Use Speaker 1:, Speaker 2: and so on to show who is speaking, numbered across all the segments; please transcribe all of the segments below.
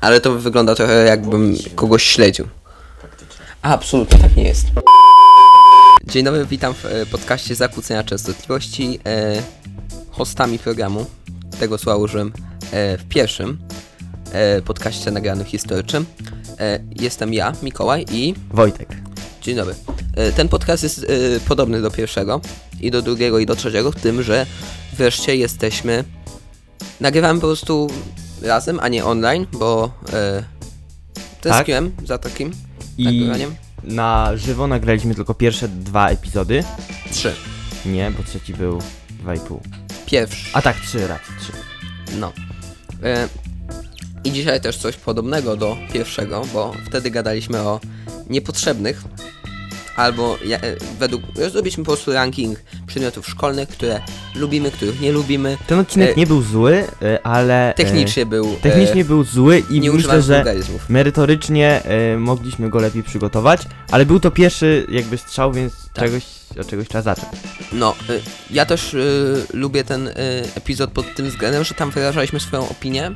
Speaker 1: Ale to wygląda trochę jakbym kogoś śledził. A, absolutnie tak nie jest. Dzień dobry, witam w e, podcaście Zakłócenia Częstotliwości. E, hostami programu, tego słowa użyłem e, w pierwszym e, podcaście nagranym historycznym. E, jestem ja, Mikołaj i...
Speaker 2: Wojtek.
Speaker 1: Dzień dobry. E, Ten podcast jest e, podobny do pierwszego i do drugiego i do trzeciego, w tym, że wreszcie jesteśmy. Nagrywamy po prostu razem, a nie online, bo e, tęskniłem za takim
Speaker 2: I
Speaker 1: nagrywaniem.
Speaker 2: na żywo nagraliśmy tylko pierwsze dwa epizody.
Speaker 1: Trzy.
Speaker 2: Nie, bo trzeci był dwa i pół.
Speaker 1: Pierwszy.
Speaker 2: A tak, trzy raczej, trzy.
Speaker 1: No. E, I dzisiaj też coś podobnego do pierwszego, bo wtedy gadaliśmy o niepotrzebnych, albo ja, e, według. Zrobiliśmy po prostu ranking przedmiotów szkolnych, które lubimy, których nie lubimy.
Speaker 2: Ten odcinek
Speaker 1: E,
Speaker 2: nie był zły, e, ale... e,
Speaker 1: Technicznie był. e,
Speaker 2: Technicznie był zły i
Speaker 1: nie
Speaker 2: myślę, że merytorycznie e, mogliśmy go lepiej przygotować, ale był to pierwszy jakby strzał, więc
Speaker 1: Tak.
Speaker 2: czegoś, od czegoś trzeba zacząć.
Speaker 1: No, y, ja też y, lubię ten y, epizod pod tym względem, że tam wyrażaliśmy swoją opinię,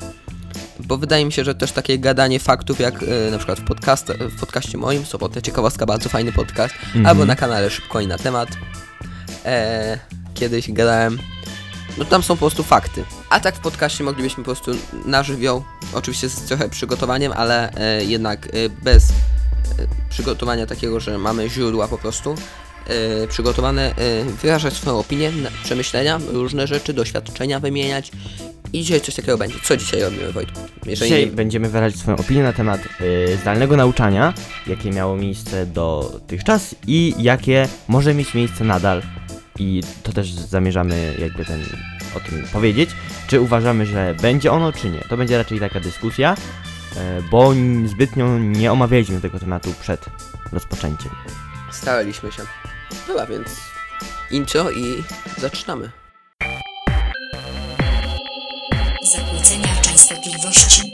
Speaker 1: bo wydaje mi się, że też takie gadanie faktów, jak y, na przykład w, podcast, w podcaście moim, Sobotę Ciekawostka, bardzo fajny podcast,
Speaker 2: Mhm.
Speaker 1: albo na kanale Szybko i na temat, e, kiedyś gadałem, no tam są po prostu fakty. A tak w podcaście moglibyśmy po prostu na żywioł, oczywiście z trochę przygotowaniem, ale e, jednak e, bez e, przygotowania takiego, że mamy źródła po prostu e, przygotowane, e, wyrażać swoją opinię, przemyślenia, różne rzeczy, doświadczenia wymieniać i dzisiaj coś takiego będzie. Co dzisiaj robimy, Wojtku? Jeżeli
Speaker 2: Dzisiaj
Speaker 1: nie-
Speaker 2: będziemy wyrazić swoją opinię na temat y, zdalnego nauczania, jakie miało miejsce dotychczas i jakie może mieć miejsce nadal. I to też zamierzamy jakby ten, o tym powiedzieć, czy uważamy, że będzie ono, czy nie. To będzie raczej taka dyskusja, y, bo n- zbytnio nie omawialiśmy tego tematu przed rozpoczęciem.
Speaker 1: Staraliśmy się. Dobra, więc intro i zaczynamy.
Speaker 3: Częstotliwości,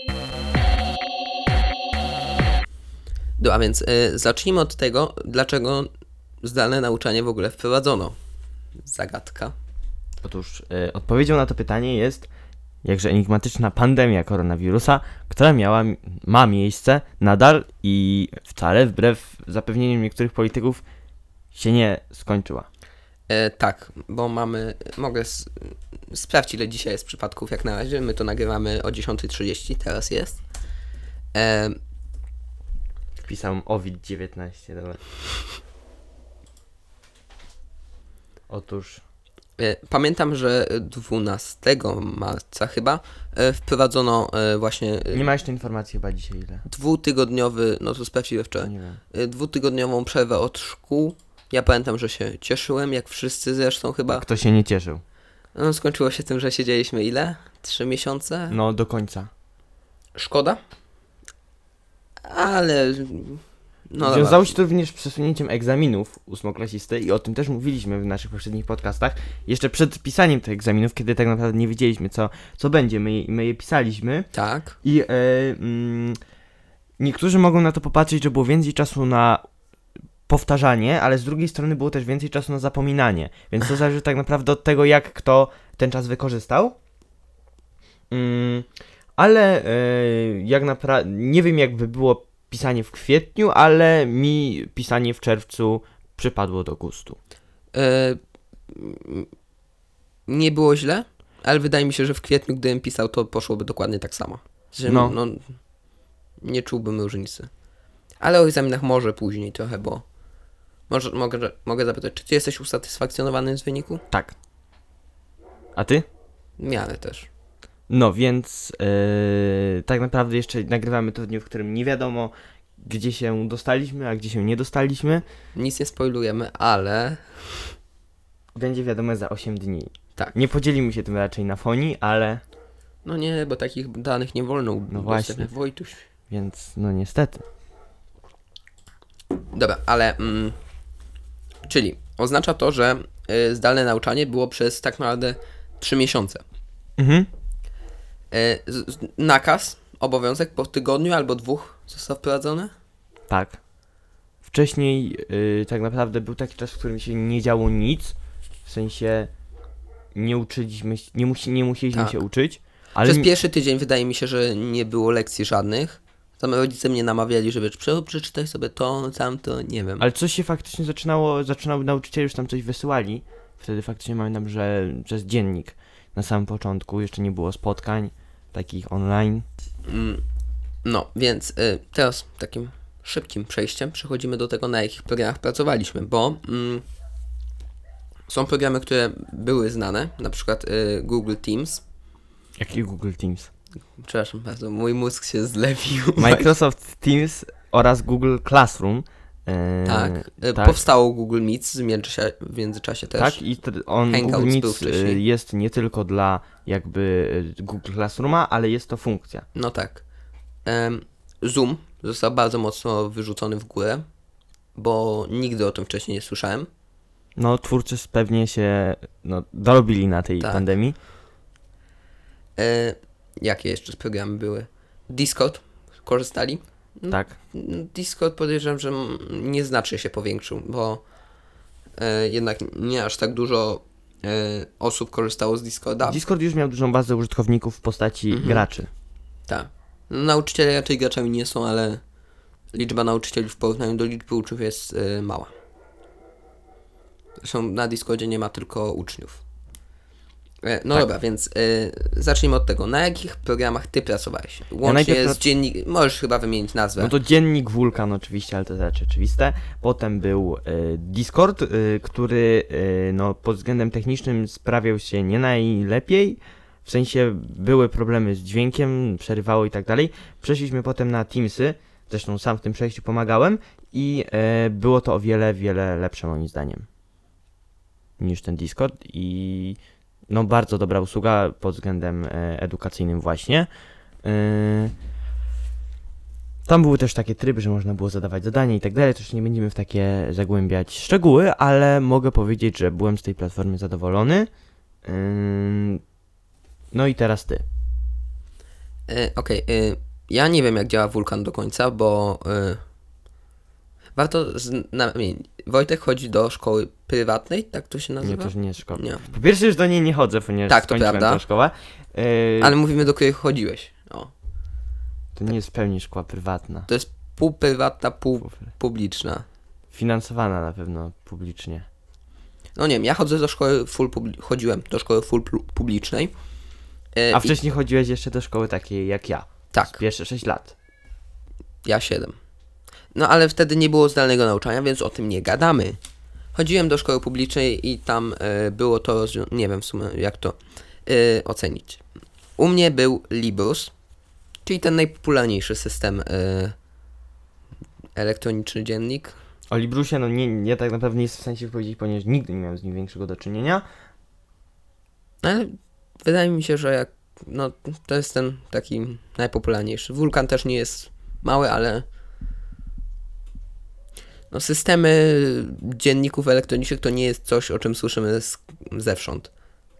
Speaker 1: Dobra, więc y, zacznijmy od tego, dlaczego zdalne nauczanie w ogóle wprowadzono. Zagadka.
Speaker 2: Otóż y, odpowiedzią na to pytanie jest jakże enigmatyczna pandemia koronawirusa, która miała, ma miejsce nadal i wcale wbrew zapewnieniom niektórych polityków się nie skończyła.
Speaker 1: E, tak, bo mamy. Mogę s- sprawdzić, ile dzisiaj jest przypadków, jak na razie. My to nagrywamy o 10.30, teraz jest. E,
Speaker 2: Wpisałem OVID-19, dobra. Otóż
Speaker 1: e, pamiętam, że 12 marca chyba e, wprowadzono e, właśnie e,
Speaker 2: nie ma jeszcze informacji chyba dzisiaj ile.
Speaker 1: dwutygodniowy, no to sprawdziłem wczoraj,
Speaker 2: nie wiem.
Speaker 1: e, dwutygodniową przerwę od szkół. Ja pamiętam, że się cieszyłem, jak wszyscy zresztą chyba.
Speaker 2: Kto się nie cieszył?
Speaker 1: No, skończyło się tym, że siedzieliśmy ile? Trzy miesiące?
Speaker 2: No do końca.
Speaker 1: Szkoda. Ale. No
Speaker 2: Wiązało się to również z przesunięciem egzaminów ósmoklasisty i o tym też mówiliśmy w naszych poprzednich podcastach. Jeszcze przed pisaniem tych egzaminów, kiedy tak naprawdę nie wiedzieliśmy co, co będzie, my, my je pisaliśmy
Speaker 1: Tak.
Speaker 2: i e, mm, niektórzy mogą na to popatrzeć, że było więcej czasu na powtarzanie, ale z drugiej strony było też więcej czasu na zapominanie, więc to zależy tak naprawdę od tego, jak kto ten czas wykorzystał. Mm, ale e, jak naprawdę, nie wiem jakby było pisanie w kwietniu, ale mi pisanie w czerwcu przypadło do gustu.
Speaker 1: E, nie było źle, ale wydaje mi się, że w kwietniu, gdybym pisał, to poszłoby dokładnie tak samo. Że,
Speaker 2: No.
Speaker 1: no. Nie czułbym różnicy. Ale o egzaminach może później trochę, bo. Może, mogę, mogę zapytać, czy ty jesteś usatysfakcjonowany z wyniku?
Speaker 2: Tak. A ty?
Speaker 1: W miarę też.
Speaker 2: No więc yy, tak naprawdę jeszcze nagrywamy to w dniu, w którym nie wiadomo, gdzie się dostaliśmy, a gdzie się nie dostaliśmy.
Speaker 1: Nic nie spoilujemy, ale.
Speaker 2: Będzie wiadomo za 8 dni.
Speaker 1: Tak.
Speaker 2: Nie podzielimy się tym raczej na fonii, ale
Speaker 1: No nie, bo takich danych nie wolno udostępniać.
Speaker 2: właśnie.
Speaker 1: Wojtuś.
Speaker 2: więc no niestety.
Speaker 1: Dobra, ale. Mm, czyli oznacza to, że y, zdalne nauczanie było przez tak naprawdę 3 miesiące.
Speaker 2: Mhm.
Speaker 1: Y, nakaz, obowiązek po tygodniu albo dwóch został wprowadzony?
Speaker 2: Tak. Wcześniej yy, tak naprawdę był taki czas, w którym się nie działo nic. W sensie nie uczyliśmy, nie, musi, nie musieliśmy
Speaker 1: Tak.
Speaker 2: się uczyć. Ale
Speaker 1: Przez pierwszy tydzień wydaje mi się, że nie było lekcji żadnych. Tam rodzice mnie namawiali, żeby prze- przeczytaj sobie to, tamto, nie wiem.
Speaker 2: Ale coś się faktycznie zaczynało, zaczynało nauczyciele już tam coś wysyłali. Wtedy faktycznie pamiętam, że przez dziennik na samym początku jeszcze nie było spotkań takich online.
Speaker 1: Mm, No, więc y, teraz takim szybkim przejściem przechodzimy do tego, na jakich programach pracowaliśmy, bo mm, są programy, które były znane, na przykład y, Google Teams.
Speaker 2: Jaki Google Teams?
Speaker 1: Przepraszam bardzo, mój mózg się zlewił.
Speaker 2: Microsoft Teams oraz Google Classroom. e,
Speaker 1: Tak, y,
Speaker 2: tak,
Speaker 1: powstało Google Meet w międzyczasie, w międzyczasie też.
Speaker 2: tak i on
Speaker 1: Hangouts
Speaker 2: Google Meet e, jest nie tylko dla jakby e, Google Classrooma, ale jest to funkcja.
Speaker 1: No tak. Zoom został bardzo mocno wyrzucony w górę, bo nigdy o tym wcześniej nie słyszałem.
Speaker 2: No twórcy pewnie się no, dorobili na tej
Speaker 1: Tak.
Speaker 2: pandemii.
Speaker 1: Jakie jeszcze programy były? Discord korzystali? No,
Speaker 2: Tak.
Speaker 1: Discord podejrzewam, że nieznacznie się powiększył, bo e, jednak nie aż tak dużo e, osób korzystało z Discorda.
Speaker 2: Discord już miał dużą bazę użytkowników w postaci
Speaker 1: Mhm.
Speaker 2: graczy.
Speaker 1: tak. No, nauczyciele raczej graczami nie są, ale liczba nauczycieli w porównaniu do liczby uczniów jest e, mała. Zresztą na Discordzie nie ma tylko uczniów. E, no
Speaker 2: Tak.
Speaker 1: dobra, więc e, zacznijmy od tego. Na jakich programach ty pracowałeś? Łącznie
Speaker 2: najpierw
Speaker 1: z dziennik... Możesz chyba wymienić nazwę.
Speaker 2: No to dziennik Wulkan oczywiście, ale to rzeczy oczywiste. Potem był e, Discord, e, który e, no, pod względem technicznym sprawiał się nie najlepiej. W sensie były problemy z dźwiękiem, przerywało i tak dalej. Przeszliśmy potem na Teamsy, zresztą sam w tym przejściu pomagałem i było to o wiele, wiele lepsze moim zdaniem niż ten Discord i no bardzo dobra usługa pod względem e, edukacyjnym właśnie. E, tam były też takie tryby, że można było zadawać zadania i tak dalej, też nie będziemy w takie zagłębiać szczegóły, ale mogę powiedzieć, że byłem z tej platformy zadowolony. Ym, No i teraz ty.
Speaker 1: E, Okej, e, ja nie wiem jak działa wulkan do końca, bo e, warto znamienić. Wojtek chodzi do szkoły prywatnej, tak to się
Speaker 2: Nie,
Speaker 1: nazywa?
Speaker 2: to już nie jest szkoła.
Speaker 1: Nie.
Speaker 2: Po pierwsze już do niej nie chodzę, ponieważ
Speaker 1: Tak, to prawda.
Speaker 2: tę szkołę. Yy,
Speaker 1: Ale mówimy do której chodziłeś. O,
Speaker 2: To nie jest w pełni szkoła prywatna.
Speaker 1: to jest pół prywatna, pół publiczna.
Speaker 2: Finansowana na pewno publicznie.
Speaker 1: No nie wiem, ja chodzę do szkoły full chodziłem do szkoły full pu- publicznej. E,
Speaker 2: A
Speaker 1: i-
Speaker 2: wcześniej chodziłeś jeszcze do szkoły takiej jak ja.
Speaker 1: Tak,
Speaker 2: Pierwsze 6 lat.
Speaker 1: ja 7. No ale wtedy nie było zdalnego nauczania, więc o tym nie gadamy. Chodziłem do szkoły publicznej i tam e, było to, nie wiem w sumie jak to e, ocenić. U mnie był Librus, czyli ten najpopularniejszy system e, elektroniczny dziennik.
Speaker 2: O Librusie, no nie, nie tak naprawdę nie jest w sensie powiedzieć, ponieważ nigdy nie miałem z nim większego do czynienia.
Speaker 1: Ale wydaje mi się, że jak, no, to jest ten taki najpopularniejszy. Wulkan też nie jest mały, ale no, systemy dzienników elektronicznych to nie jest coś, o czym słyszymy z, zewsząd.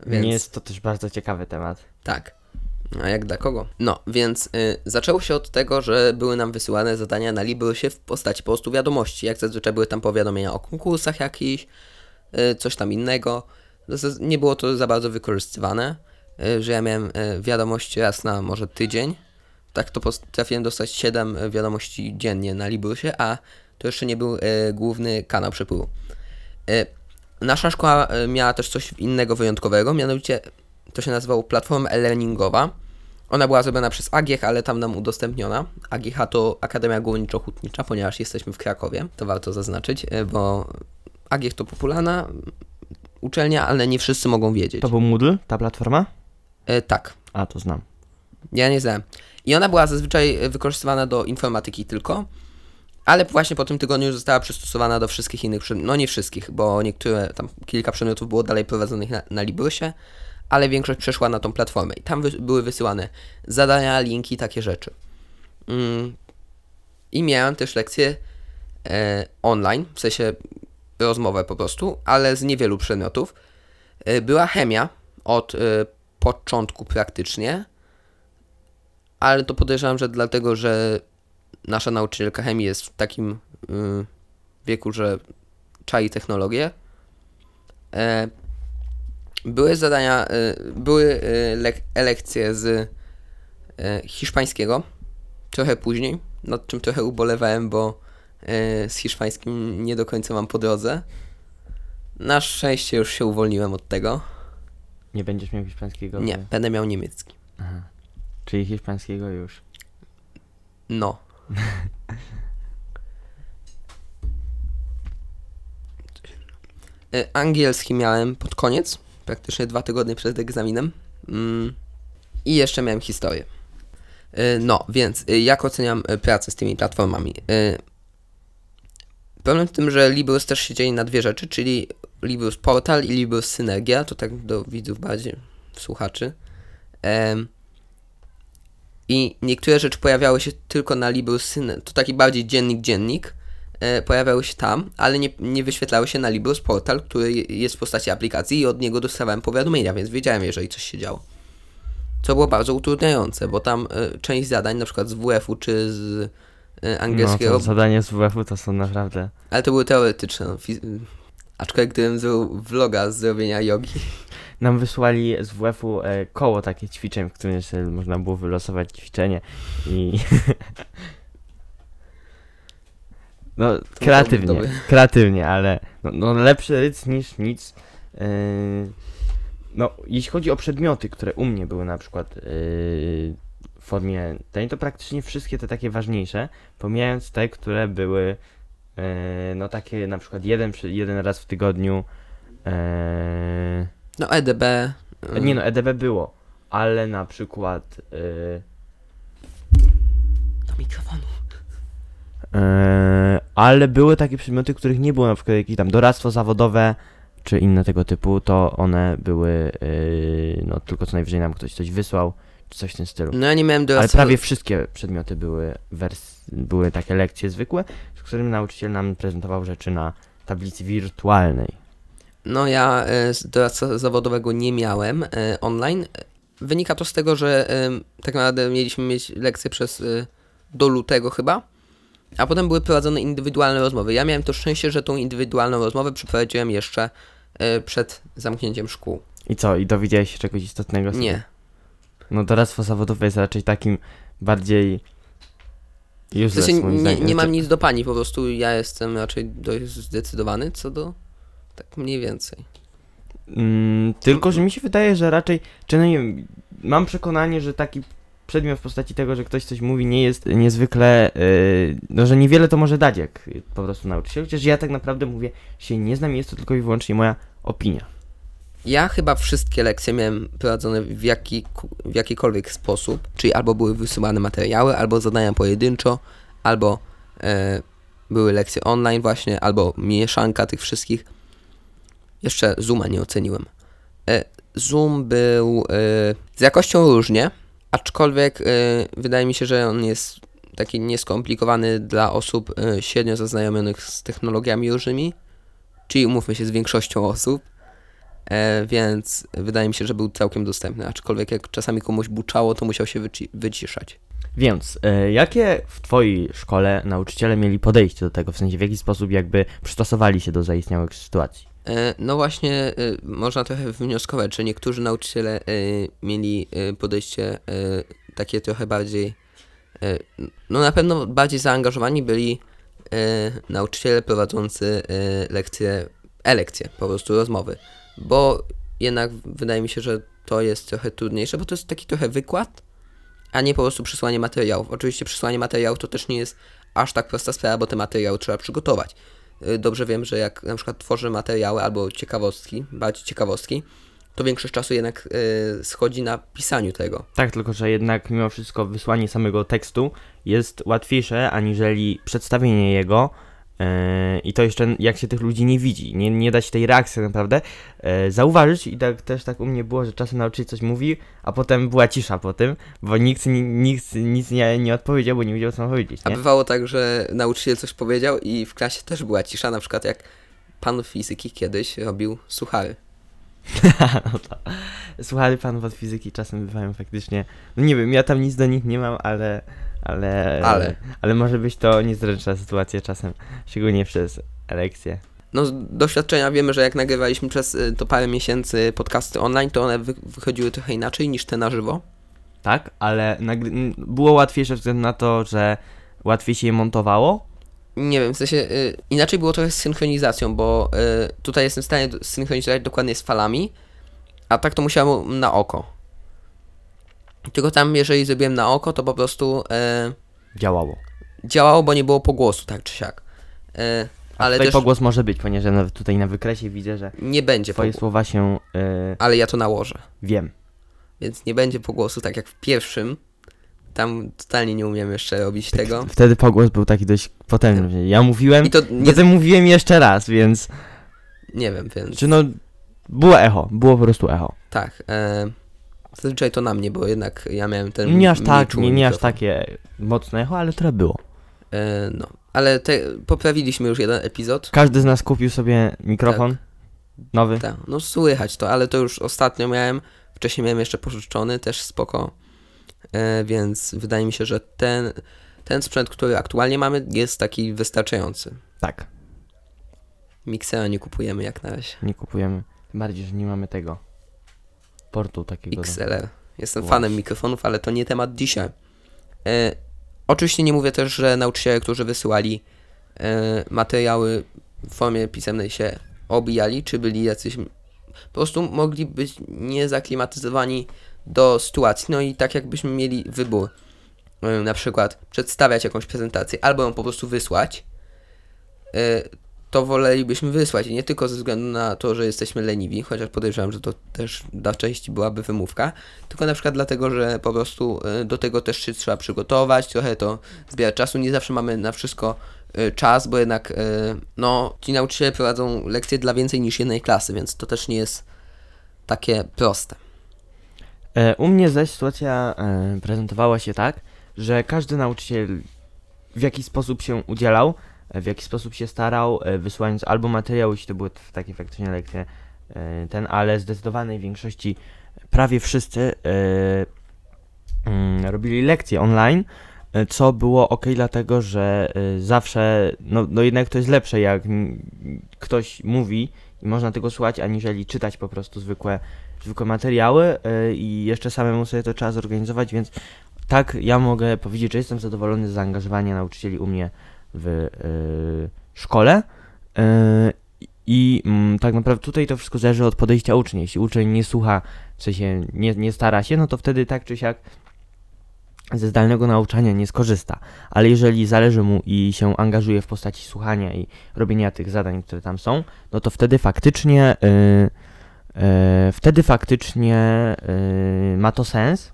Speaker 1: Więc
Speaker 2: Nie jest to też bardzo ciekawy temat.
Speaker 1: tak. A jak dla kogo? No, więc y, zaczęło się od tego, że były nam wysyłane zadania na Librusie w postaci po prostu wiadomości. Jak zazwyczaj były tam powiadomienia o konkursach jakichś, y, coś tam innego. No, Nie było to za bardzo wykorzystywane, y, że ja miałem y, wiadomości raz na może tydzień. Tak to potrafiłem dostać 7 wiadomości dziennie na Librusie, a to jeszcze nie był y, główny kanał przepływu. Y, Nasza szkoła y, miała też coś innego wyjątkowego, mianowicie to się nazywało platforma e-learningowa. Ona była zrobiona przez AGH, ale tam nam udostępniona. AGH to Akademia Górniczo-Hutnicza, ponieważ jesteśmy w Krakowie, to warto zaznaczyć, bo AGH to popularna uczelnia, ale nie wszyscy mogą wiedzieć.
Speaker 2: To był Moodle, ta platforma?
Speaker 1: E, tak,
Speaker 2: A, to znam.
Speaker 1: ja nie znałem. I ona była zazwyczaj wykorzystywana do informatyki tylko, ale właśnie po tym tygodniu została przystosowana do wszystkich innych przedmiotów. No nie wszystkich, bo niektóre, tam kilka przedmiotów było dalej prowadzonych na, na Librusie, ale większość przeszła na tą platformę. I tam wy, były wysyłane zadania, linki, takie rzeczy. Mm. I miałem też lekcje e, online, w sensie rozmowę po prostu, ale z niewielu przedmiotów. E, była chemia od e, początku praktycznie, ale to podejrzewam, że dlatego, że nasza nauczycielka chemii jest w takim y, wieku, że czai technologię. E, Były zadania, y, były y, lek- lekcje z y, hiszpańskiego, trochę później, nad czym trochę ubolewałem, bo y, z hiszpańskim nie do końca mam po drodze. Na szczęście już się uwolniłem od tego.
Speaker 2: Nie będziesz miał hiszpańskiego?
Speaker 1: Nie, będę miał niemiecki.
Speaker 2: Czyli hiszpańskiego już.
Speaker 1: No. Y, Angielski miałem pod koniec, praktycznie dwa tygodnie przed egzaminem. Mm. I jeszcze miałem historię. Y, No, więc y, jak oceniam pracę z tymi platformami? Problem w tym, że Librus też się dzieje na dwie rzeczy, czyli Librus Portal i Librus Synergia, to tak do widzów bardziej, słuchaczy. I niektóre rzeczy pojawiały się tylko na Librus Synergia, to taki bardziej dziennik-dziennik, e, pojawiały się tam, ale nie, nie wyświetlały się na Librus Portal, który je- jest w postaci aplikacji i od niego dostawałem powiadomienia, więc wiedziałem, jeżeli coś się działo. Co było bardzo utrudniające, bo tam e, część zadań, na przykład z WF-u czy z e, angielskiego,
Speaker 2: No, to zadanie z WF-u to są naprawdę...
Speaker 1: ale to były teoretyczne. no, Aczkolwiek gdybym zrobił vloga z zrobienia jogi,
Speaker 2: Nam wysłali z WF-u e, koło takie ćwiczeń, w którym jeszcze można było wylosować ćwiczenie i... no, kreatywnie, kreatywnie, ale no, no lepszy ryc niż nic. Yy, no, jeśli chodzi o przedmioty, które u mnie były na przykład yy, w formie tej, to praktycznie wszystkie te takie ważniejsze, pomijając te, które były yy, no takie na przykład jeden, jeden raz w tygodniu. Yy,
Speaker 1: no EDB. e,
Speaker 2: nie no, EDB było, ale na przykład yy,
Speaker 1: Do mikrofonu.
Speaker 2: yy, ale były takie przedmioty, których nie było, na przykład jakieś tam doradztwo zawodowe czy inne tego typu, to one były yy, no tylko co najwyżej nam ktoś coś wysłał, czy coś w tym stylu.
Speaker 1: No ja nie miałem
Speaker 2: Ale
Speaker 1: doradztwa.
Speaker 2: prawie wszystkie przedmioty były wers- były takie lekcje zwykłe, z którymi nauczyciel nam prezentował rzeczy na tablicy wirtualnej.
Speaker 1: No ja e, z doradcy zawodowego nie miałem e, online. Wynika to z tego, że tak naprawdę mieliśmy mieć lekcje przez e, do lutego chyba, a potem były prowadzone indywidualne rozmowy. Ja miałem to szczęście, że tą indywidualną rozmowę przeprowadziłem jeszcze przed zamknięciem szkół.
Speaker 2: I co, i dowiedziałeś się czegoś istotnego? tego?
Speaker 1: Nie.
Speaker 2: No doradztwo zawodowe jest raczej takim bardziej
Speaker 1: W
Speaker 2: useless
Speaker 1: sensie
Speaker 2: moim
Speaker 1: nie, nie mam
Speaker 2: Znaczy-
Speaker 1: nic do pani, po prostu ja jestem raczej dość zdecydowany co do tak mniej więcej.
Speaker 2: Mm, tylko, że mi się wydaje, że raczej, czy no nie wiem, mam przekonanie, że taki przedmiot w postaci tego, że ktoś coś mówi, nie jest niezwykle, yy, no że niewiele to może dać, jak po prostu nauczyciel. Chociaż ja tak naprawdę mówię, się nie znam, jest to tylko i wyłącznie moja opinia.
Speaker 1: Ja chyba wszystkie lekcje miałem prowadzone w, jaki, w jakikolwiek sposób, czyli albo były wysyłane materiały, albo zadania pojedynczo, albo e, były lekcje online właśnie, albo mieszanka tych wszystkich. Jeszcze Zooma nie oceniłem. E, Zoom był e, z jakością różnie, aczkolwiek e, wydaje mi się, że on jest taki nieskomplikowany dla osób średnio zaznajomionych z technologiami różnymi, czyli umówmy się z większością osób. Więc wydaje mi się, że był całkiem dostępny, aczkolwiek jak czasami komuś buczało, to musiał się wyci- wyciszać.
Speaker 2: Więc, jakie w twojej szkole nauczyciele mieli podejście do tego, w sensie w jaki sposób jakby przystosowali się do zaistniałych sytuacji?
Speaker 1: E, no właśnie, e, można trochę wnioskować, że niektórzy nauczyciele e, mieli podejście takie trochę bardziej, no na pewno bardziej zaangażowani byli nauczyciele prowadzący lekcje, e-lekcje, po prostu rozmowy, bo jednak wydaje mi się, że to jest trochę trudniejsze, bo to jest taki trochę wykład, a nie po prostu przysłanie materiałów. Oczywiście przysłanie materiałów to też nie jest aż tak prosta sprawa, bo te materiały trzeba przygotować. Y, Dobrze wiem, że jak na przykład tworzę materiały albo ciekawostki, bardziej ciekawostki, to większość czasu jednak y, schodzi na pisaniu tego.
Speaker 2: Tak, tylko że jednak mimo wszystko wysłanie samego tekstu jest łatwiejsze aniżeli przedstawienie jego. Yy, I to jeszcze jak się tych ludzi nie widzi, nie, nie da się tej reakcji naprawdę yy, zauważyć i tak też tak u mnie było, że czasem nauczyciel coś mówi, a potem była cisza po tym, bo nikt, ni- nikt nic nie, nie odpowiedział, bo nie wiedział co ma powiedzieć,
Speaker 1: A
Speaker 2: nie?
Speaker 1: bywało tak, że nauczyciel coś powiedział i w klasie też była cisza, na przykład jak pan fizyki kiedyś robił suchary.
Speaker 2: no to. Słuchali panów od fizyki czasem bywają faktycznie, no nie wiem, ja tam nic do nich nie mam, ale, ale,
Speaker 1: Ale.
Speaker 2: ale może być to niezręczna sytuacja czasem, szczególnie przez lekcje.
Speaker 1: no z doświadczenia wiemy, że jak nagrywaliśmy przez y, to parę miesięcy podcasty online, to one wy wychodziły trochę inaczej niż te na żywo.
Speaker 2: Tak, ale było łatwiejsze ze względu na to, że łatwiej się je montowało.
Speaker 1: Nie wiem, w sensie y, inaczej było trochę z synchronizacją, bo y, tutaj jestem w stanie synchronizować dokładnie z falami, a tak to musiało na oko. Tylko tam, jeżeli zrobiłem na oko, to po prostu y,
Speaker 2: Działało.
Speaker 1: działało, bo nie było pogłosu, tak czy siak. Y,
Speaker 2: Ale
Speaker 1: ale
Speaker 2: tutaj
Speaker 1: też
Speaker 2: pogłos może być, ponieważ nawet tutaj na wykresie widzę, że
Speaker 1: nie będzie
Speaker 2: twoje
Speaker 1: pogłosu,
Speaker 2: słowa się y,
Speaker 1: ale ja to nałożę.
Speaker 2: wiem.
Speaker 1: Więc nie będzie pogłosu tak jak w pierwszym. Tam totalnie nie umiem jeszcze robić tego.
Speaker 2: Wtedy pogłos był taki dość potężny. Ja mówiłem,
Speaker 1: I to nie,
Speaker 2: potem mówiłem jeszcze raz, więc
Speaker 1: nie wiem, więc
Speaker 2: czy no było echo, było po prostu echo.
Speaker 1: tak. E, zazwyczaj to na mnie, bo jednak ja miałem ten.
Speaker 2: Nie aż tak, nie, nie aż takie mocne echo, ale trochę było.
Speaker 1: E, no, ale te, poprawiliśmy już jeden epizod.
Speaker 2: Każdy z nas kupił sobie mikrofon nowy.
Speaker 1: Tak, no słychać to, ale to już ostatnio miałem. Wcześniej miałem jeszcze pożyczony, też spoko. E, więc wydaje mi się, że ten, ten sprzęt, który aktualnie mamy, jest taki wystarczający.
Speaker 2: Tak,
Speaker 1: Miksera nie kupujemy jak na razie.
Speaker 2: nie kupujemy. Tym bardziej, że nie mamy tego portu takiego.
Speaker 1: XLR. Jestem
Speaker 2: Właśnie.
Speaker 1: fanem mikrofonów, ale to nie temat dzisiaj. E, oczywiście nie mówię też, że nauczyciele, którzy wysyłali e, materiały w formie pisemnej się obijali, czy byli jacyś... Po prostu mogli być niezaklimatyzowani do sytuacji, no i tak jakbyśmy mieli wybór. E, na przykład przedstawiać jakąś prezentację, albo ją po prostu wysłać, e, to wolelibyśmy wysłać. I nie tylko ze względu na to, że jesteśmy leniwi, chociaż podejrzewam, że to też dla części byłaby wymówka, tylko na przykład dlatego, że po prostu y, do tego też się trzeba przygotować, trochę to zbiera czasu. Nie zawsze mamy na wszystko y, czas, bo jednak y, no, ci nauczyciele prowadzą lekcje dla więcej niż jednej klasy, więc to też nie jest takie proste.
Speaker 2: E, u mnie zaś sytuacja e, prezentowała się tak, że każdy nauczyciel w jakiś sposób się udzielał, w jakiś sposób się starał, e, wysyłając albo materiał, jeśli to były takie faktycznie lekcje, e, ten, ale zdecydowanej większości, prawie wszyscy e, mm, robili lekcje online, co było ok, dlatego że zawsze, no, no jednak to jest lepsze, jak ktoś mówi i można tego słuchać, aniżeli czytać po prostu zwykłe zwykłe materiały i jeszcze samemu sobie to trzeba zorganizować, więc tak ja mogę powiedzieć, że jestem zadowolony z zaangażowania nauczycieli u mnie w y, szkole. Y, I mm, tak naprawdę tutaj to wszystko zależy od podejścia ucznia. Jeśli uczeń nie słucha, w sensie nie, nie stara się, no to wtedy tak czy siak ze zdalnego nauczania nie skorzysta. Ale jeżeli zależy mu i się angażuje w postaci słuchania i robienia tych zadań, które tam są, no to wtedy faktycznie y, E, wtedy faktycznie e, ma to sens,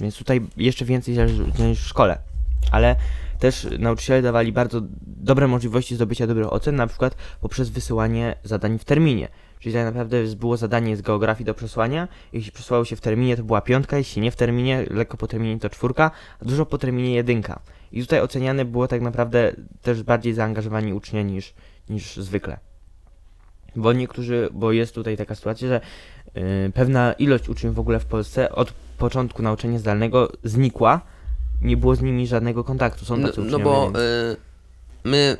Speaker 2: więc tutaj jeszcze więcej zależy niż w szkole. Ale też nauczyciele dawali bardzo dobre możliwości zdobycia dobrych ocen, na przykład poprzez wysyłanie zadań w terminie. Czyli tak naprawdę było zadanie z geografii do przesłania, jeśli przesłało się w terminie to była piątka, jeśli nie w terminie, lekko po terminie to czwórka, a dużo po terminie jedynka. I tutaj oceniane było tak naprawdę też bardziej zaangażowani ucznia niż, niż zwykle. Bo niektórzy, bo jest tutaj taka sytuacja, że y, pewna ilość uczniów w ogóle w Polsce od początku nauczania zdalnego znikła, nie było z nimi żadnego kontaktu. Są
Speaker 1: No,
Speaker 2: tacy
Speaker 1: no
Speaker 2: uczniowie,
Speaker 1: bo
Speaker 2: więc-
Speaker 1: y, my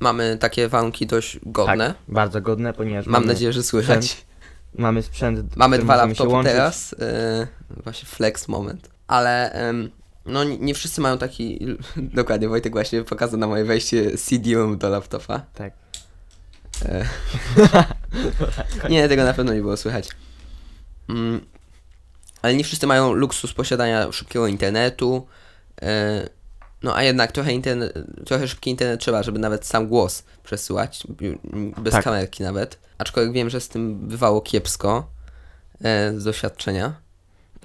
Speaker 1: mamy takie warunki dość godne.
Speaker 2: tak, bardzo godne, ponieważ
Speaker 1: Mam
Speaker 2: mamy,
Speaker 1: nadzieję, że słychać.
Speaker 2: mamy sprzęt,
Speaker 1: Mamy
Speaker 2: którym
Speaker 1: dwa
Speaker 2: możemy się
Speaker 1: laptopy
Speaker 2: łączyć.
Speaker 1: teraz. Yy, właśnie flex moment. Ale no nie, nie wszyscy mają taki. Dokładnie, Wojtek właśnie pokazał na moje wejście CD-ROM do laptopa.
Speaker 2: Tak.
Speaker 1: E, nie, tego na pewno nie było słychać. Mm, ale nie wszyscy mają luksus posiadania szybkiego internetu. E, no a jednak trochę, internet, trochę szybki internet trzeba, żeby nawet sam głos przesyłać, bez
Speaker 2: Tak.
Speaker 1: kamerki nawet. Aczkolwiek wiem, że z tym bywało kiepsko e, z doświadczenia.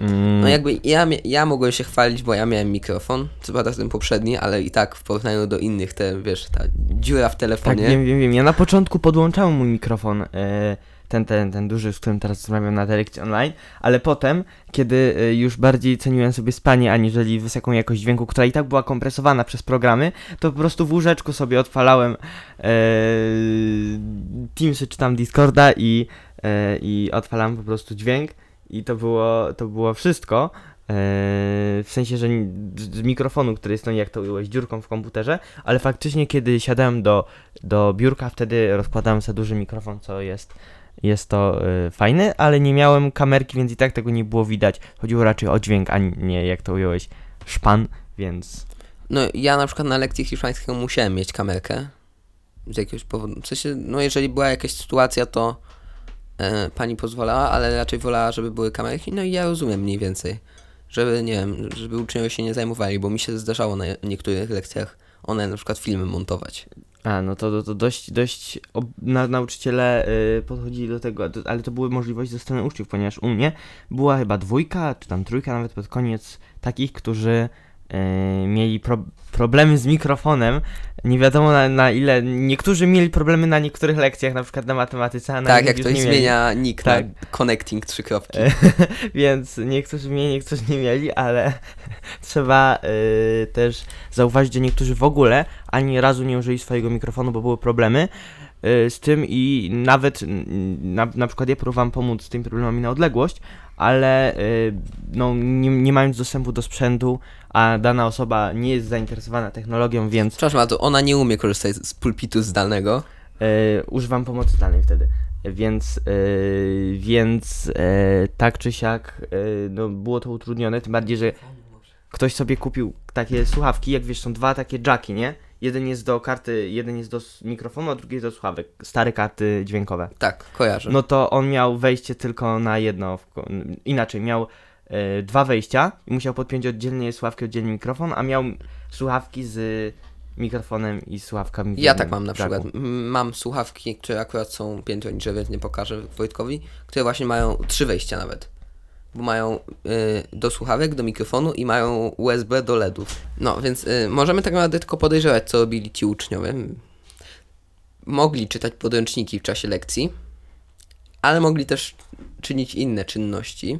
Speaker 2: Mm,
Speaker 1: No jakby ja, ja mogłem się chwalić, bo ja miałem mikrofon, co prawda ten poprzedni, ale i tak w porównaniu do innych, te wiesz, ta dziura w
Speaker 2: tak,
Speaker 1: telefonie.
Speaker 2: wiem, wiem, wiem. Ja na początku podłączałem mój mikrofon, e, ten, ten, ten duży, z którym teraz rozmawiam na lekcji online, ale potem, kiedy e, już bardziej ceniłem sobie spanie, aniżeli wysoką jakość dźwięku, która i tak była kompresowana przez programy, to po prostu w łóżeczku sobie odpalałem e, Teamsy czy tam Discorda i, e, i odpalałem po prostu dźwięk i to było, to było wszystko. w sensie, że z mikrofonu, który jest, no jak to ująłeś, dziurką w komputerze, ale faktycznie kiedy siadałem do, do biurka, wtedy rozkładałem sobie duży mikrofon, co jest, jest to y, fajne, ale nie miałem kamerki, więc i tak tego nie było widać. Chodziło raczej o dźwięk, a nie, jak to ująłeś, szpan, więc...
Speaker 1: No ja na przykład na lekcji hiszpańskiego musiałem mieć kamerkę. Z jakiegoś powodu. W sensie, no jeżeli była jakaś sytuacja, to e, pani pozwalała, ale raczej wolała, żeby były kamerki. No i ja rozumiem mniej więcej. Żeby, nie wiem, żeby uczniowie się nie zajmowali, bo mi się zdarzało na niektórych lekcjach one na przykład filmy montować.
Speaker 2: A, no to, to, to dość, dość ob, na, nauczyciele y, podchodzili do tego, ale to były możliwości ze strony uczniów, ponieważ u mnie była chyba dwójka, czy tam trójka nawet pod koniec takich, którzy mieli pro, problemy z mikrofonem. Nie wiadomo na, na ile. Niektórzy mieli problemy na niektórych lekcjach, na przykład na matematyce, a na
Speaker 1: tak, jak ktoś zmienia nick
Speaker 2: Tak.
Speaker 1: na connecting trzy kropki.
Speaker 2: E, Więc niektórzy mieli, niektórzy nie mieli, ale trzeba y, też zauważyć, że niektórzy w ogóle ani razu nie użyli swojego mikrofonu, bo były problemy y, z tym i nawet na, na przykład ja próbowałem pomóc z tymi problemami na odległość, ale y, no, nie, nie mając dostępu do sprzętu, a dana osoba nie jest zainteresowana technologią, więc
Speaker 1: Przepraszam bardzo, ona nie umie korzystać z pulpitu zdalnego.
Speaker 2: e, używam pomocy zdalnej wtedy. Więc, e, więc e, tak czy siak e, no, było to utrudnione, tym bardziej, że ktoś sobie kupił takie słuchawki, jak wiesz, są dwa takie jacki, nie? Jeden jest do karty, jeden jest do s- mikrofonu, a drugi jest do słuchawek. Stare karty dźwiękowe.
Speaker 1: Tak, kojarzę.
Speaker 2: No to on miał wejście tylko na jedno. w ko- Inaczej, miał e, dwa wejścia i musiał podpiąć oddzielnie słuchawki, oddzielnie mikrofon, a miał słuchawki z mikrofonem i słuchawkami.
Speaker 1: Ja tak mam na
Speaker 2: jacku.
Speaker 1: przykład. Mam słuchawki, które akurat są piętro niżej, więc nie pokażę Wojtkowi, które właśnie mają trzy wejścia nawet. Bo mają y, do słuchawek, do mikrofonu i mają USB do LEDów. No, więc y, możemy tak naprawdę tylko podejrzewać, co robili ci uczniowie. Mogli czytać podręczniki w czasie lekcji, ale mogli też czynić inne czynności.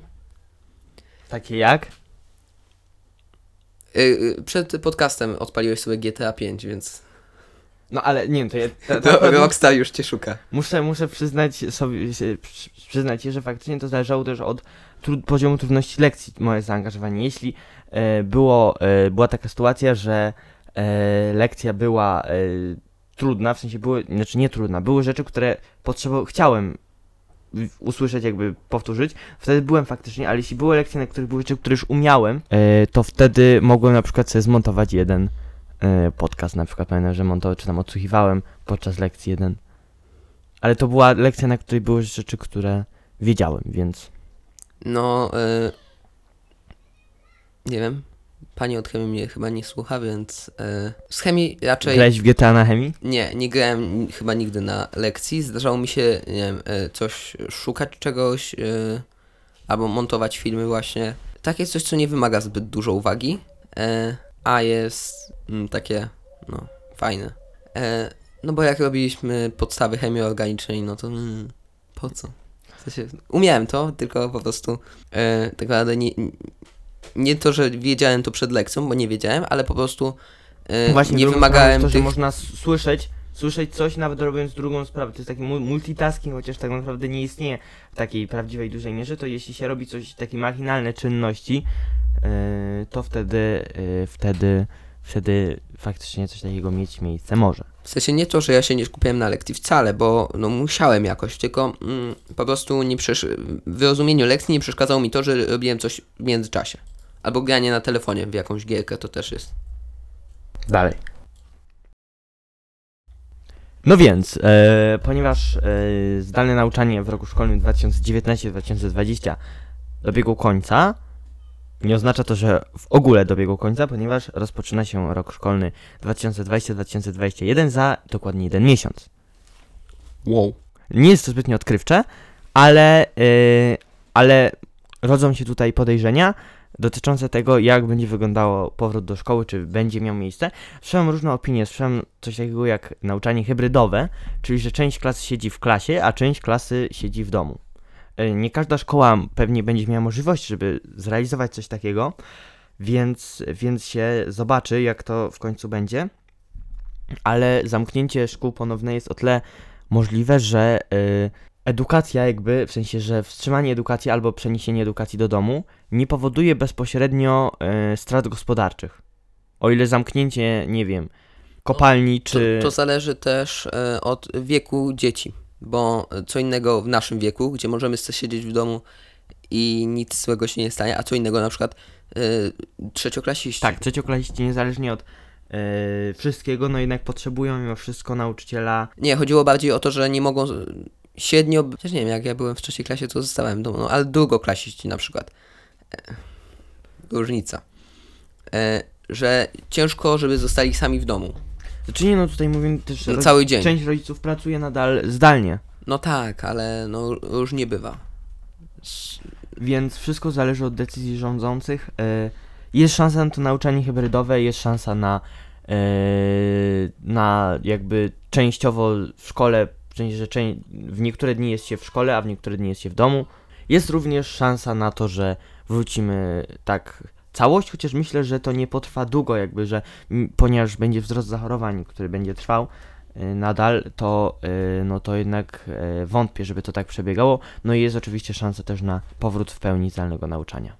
Speaker 2: Takie jak?
Speaker 1: Y, y, przed podcastem odpaliłeś sobie GTA 5, więc
Speaker 2: No ale nie wiem, to ja to,
Speaker 1: to
Speaker 2: to,
Speaker 1: Rockstar już cię szuka.
Speaker 2: muszę, muszę przyznać sobie, przyznać że faktycznie to zależało też od poziomu trudności lekcji, moje zaangażowanie. Jeśli e, było, e, była taka sytuacja, że e, lekcja była e, trudna, w sensie były, znaczy nie trudna, były rzeczy, które potrzebował, chciałem usłyszeć, jakby powtórzyć, wtedy byłem faktycznie, ale jeśli były lekcje, na których były rzeczy, które już umiałem, e, to wtedy mogłem na przykład sobie zmontować jeden e, podcast, na przykład pamiętam, że montował, czy tam odsłuchiwałem podczas lekcji jeden. Ale to była lekcja, na której były rzeczy, które wiedziałem, więc
Speaker 1: No, y, nie wiem. Pani od chemii mnie chyba nie słucha, więc y, z chemii raczej
Speaker 2: grałeś w GTA na chemii?
Speaker 1: nie, nie grałem chyba nigdy na lekcji. Zdarzało mi się, nie wiem, y, coś szukać czegoś y, albo montować filmy właśnie. Takie coś, co nie wymaga zbyt dużo uwagi, a jest mm, takie, no, fajne. No bo jak robiliśmy podstawy chemii organicznej, no to mm, po co? W sensie, umiałem to, tylko po prostu e, tak naprawdę nie, nie to, że wiedziałem to przed lekcją, bo nie wiedziałem, ale po prostu e,
Speaker 2: Właśnie
Speaker 1: nie wymagałem
Speaker 2: to,
Speaker 1: tych...
Speaker 2: że można słyszeć, słyszeć coś, nawet robiąc drugą sprawę. To jest taki mu- multitasking, chociaż tak naprawdę nie istnieje w takiej prawdziwej dużej mierze, to jeśli się robi coś, takie machinalne czynności, yy, to wtedy, yy, wtedy, wtedy faktycznie coś takiego mieć miejsce może.
Speaker 1: W sensie nie to, że ja się nie skupiałem na lekcji wcale, bo no musiałem jakoś, tylko mm, po prostu nie przesz... w rozumieniu lekcji nie przeszkadzało mi to, że robiłem coś w międzyczasie. Albo granie na telefonie w jakąś gierkę to też jest.
Speaker 2: Dalej. No więc, e, ponieważ e, zdalne nauczanie w roku szkolnym 2019-2020 dobiegło końca, nie oznacza to, że w ogóle dobiegło końca, ponieważ rozpoczyna się rok szkolny 2020-2021 za dokładnie jeden miesiąc.
Speaker 1: Wow.
Speaker 2: Nie jest to zbytnio odkrywcze, ale, yy, ale rodzą się tutaj podejrzenia dotyczące tego, jak będzie wyglądało powrót do szkoły, czy będzie miał miejsce. Słyszałem różne opinie, słyszałem coś takiego jak nauczanie hybrydowe, czyli że część klasy siedzi w klasie, a część klasy siedzi w domu. Yy, Nie każda szkoła pewnie będzie miała możliwość, żeby zrealizować coś takiego, więc, więc się zobaczy, jak to w końcu będzie. Ale zamknięcie szkół ponowne jest o tyle możliwe, że y, edukacja jakby, w sensie, że wstrzymanie edukacji albo przeniesienie edukacji do domu nie powoduje bezpośrednio e, strat gospodarczych. O ile zamknięcie, nie wiem, kopalni
Speaker 1: To,
Speaker 2: czy...
Speaker 1: to zależy też e, od wieku dzieci, bo co innego w naszym wieku, gdzie możemy siedzieć w domu i nic złego się nie stanie, a co innego na przykład e, trzecioklasiści.
Speaker 2: Tak, trzecioklasiści niezależnie od wszystkiego, no jednak potrzebują mimo wszystko nauczyciela.
Speaker 1: Nie, chodziło bardziej o to, że nie mogą średnio, chociaż nie wiem, jak ja byłem w trzeciej klasie, to zostałem w domu, no, ale drugoklasiści na przykład. E, różnica. E, że ciężko, żeby zostali sami w domu.
Speaker 2: Znaczy nie no, tutaj mówię też,
Speaker 1: No, cały dzień.
Speaker 2: część rodziców pracuje nadal zdalnie,
Speaker 1: No tak, ale no różnie bywa.
Speaker 2: więc wszystko zależy od decyzji rządzących. E, jest szansa na to nauczanie hybrydowe, jest szansa na, na jakby częściowo w szkole, sensie, że w niektóre dni jest się w szkole, a w niektóre dni jest się w domu. Jest również szansa na to, że wrócimy tak całość, chociaż myślę, że to nie potrwa długo, jakby, że ponieważ będzie wzrost zachorowań, który będzie trwał y, nadal, to, y, no to jednak y, wątpię, żeby to tak przebiegało. No i jest oczywiście szansa też na powrót w pełni zdalnego nauczania.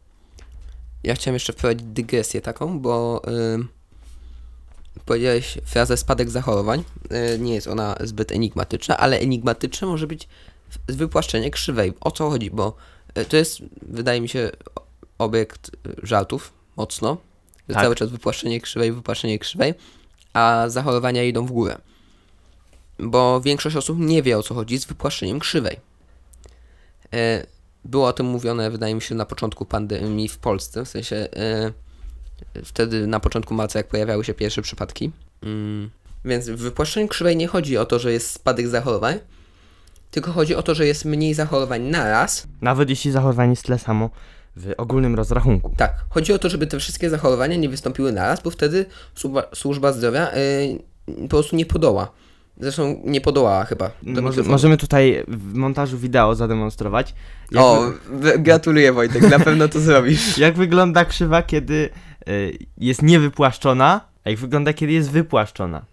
Speaker 1: Ja chciałem jeszcze wprowadzić dygresję taką, bo ym, powiedziałeś frazę spadek zachorowań. Y, nie jest ona zbyt enigmatyczna, ale enigmatyczne może być wypłaszczenie krzywej. O co chodzi? Bo y, to jest, wydaje mi się, obiekt y, żartów mocno.
Speaker 2: Tak.
Speaker 1: Cały czas wypłaszczenie krzywej, wypłaszczenie krzywej, a zachorowania idą w górę. Bo większość osób nie wie o co chodzi z wypłaszczeniem krzywej. E, było o tym mówione, wydaje mi się, na początku pandemii w Polsce, w sensie e, wtedy na początku marca, jak pojawiały się pierwsze przypadki. Mm. Więc w wypłaszczeniu krzywej nie chodzi o to, że jest spadek zachorowań, tylko chodzi o to, że jest mniej zachorowań naraz.
Speaker 2: Nawet jeśli zachorowanie jest tyle samo w ogólnym rozrachunku.
Speaker 1: Tak, chodzi o to, żeby te wszystkie zachorowania nie wystąpiły naraz, bo wtedy służba, służba zdrowia e, po prostu nie podoła. Zresztą nie podołała chyba. do
Speaker 2: Może, możemy tutaj w montażu wideo zademonstrować.
Speaker 1: O,
Speaker 2: wy-
Speaker 1: gratuluję Wojtek, na pewno to zrobisz.
Speaker 2: jak wygląda krzywa, kiedy y, jest niewypłaszczona, a jak wygląda, kiedy jest wypłaszczona.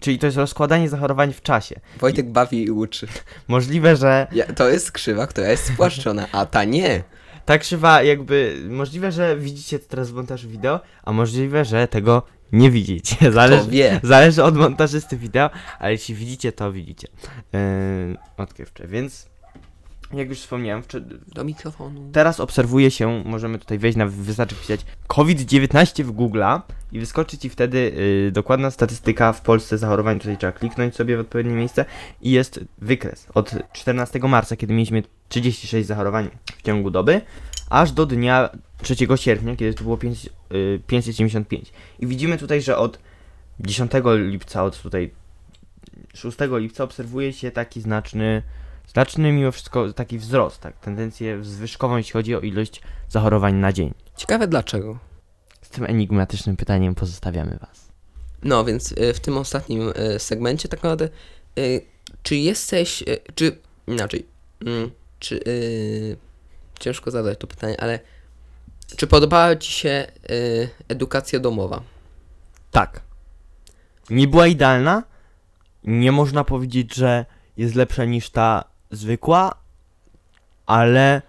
Speaker 2: Czyli to jest rozkładanie zachorowań w czasie.
Speaker 1: Wojtek bawi i uczy.
Speaker 2: Możliwe, że
Speaker 1: Ja, to jest krzywa, która jest spłaszczona, a ta nie.
Speaker 2: ta krzywa jakby, możliwe, że widzicie to teraz w montażu wideo, a możliwe, że tego nie widzicie. Zależy, zależy od montażysty wideo, ale jeśli widzicie, to widzicie. Yy, odkrywcze, więc jak już wspomniałem,
Speaker 1: Do mikrofonu.
Speaker 2: Teraz obserwuje się, możemy tutaj wejść na wystarczy wpisać COVID-19 w Google'a i wyskoczy ci wtedy y, dokładna statystyka w Polsce zachorowań. Tutaj trzeba kliknąć sobie w odpowiednie miejsce i jest wykres od 14 marca, kiedy mieliśmy 36 zachorowań w ciągu doby, aż do dnia 3 sierpnia, kiedy to było 5, y, 575. I widzimy tutaj, że od 10 lipca, od tutaj 6 lipca obserwuje się taki znaczny Znaczny mimo wszystko taki wzrost, tak, tendencję zwyżkową, jeśli chodzi o ilość zachorowań na dzień.
Speaker 1: Ciekawe dlaczego.
Speaker 2: Z tym enigmatycznym pytaniem pozostawiamy Was.
Speaker 1: No więc y, w tym ostatnim y, segmencie tak naprawdę, y, czy jesteś, y, czy inaczej, mm, czy y, ciężko zadać to pytanie, ale czy podobała Ci się y, edukacja domowa?
Speaker 2: Tak. Nie była idealna. Nie można powiedzieć, że jest lepsza niż ta zwykła, ale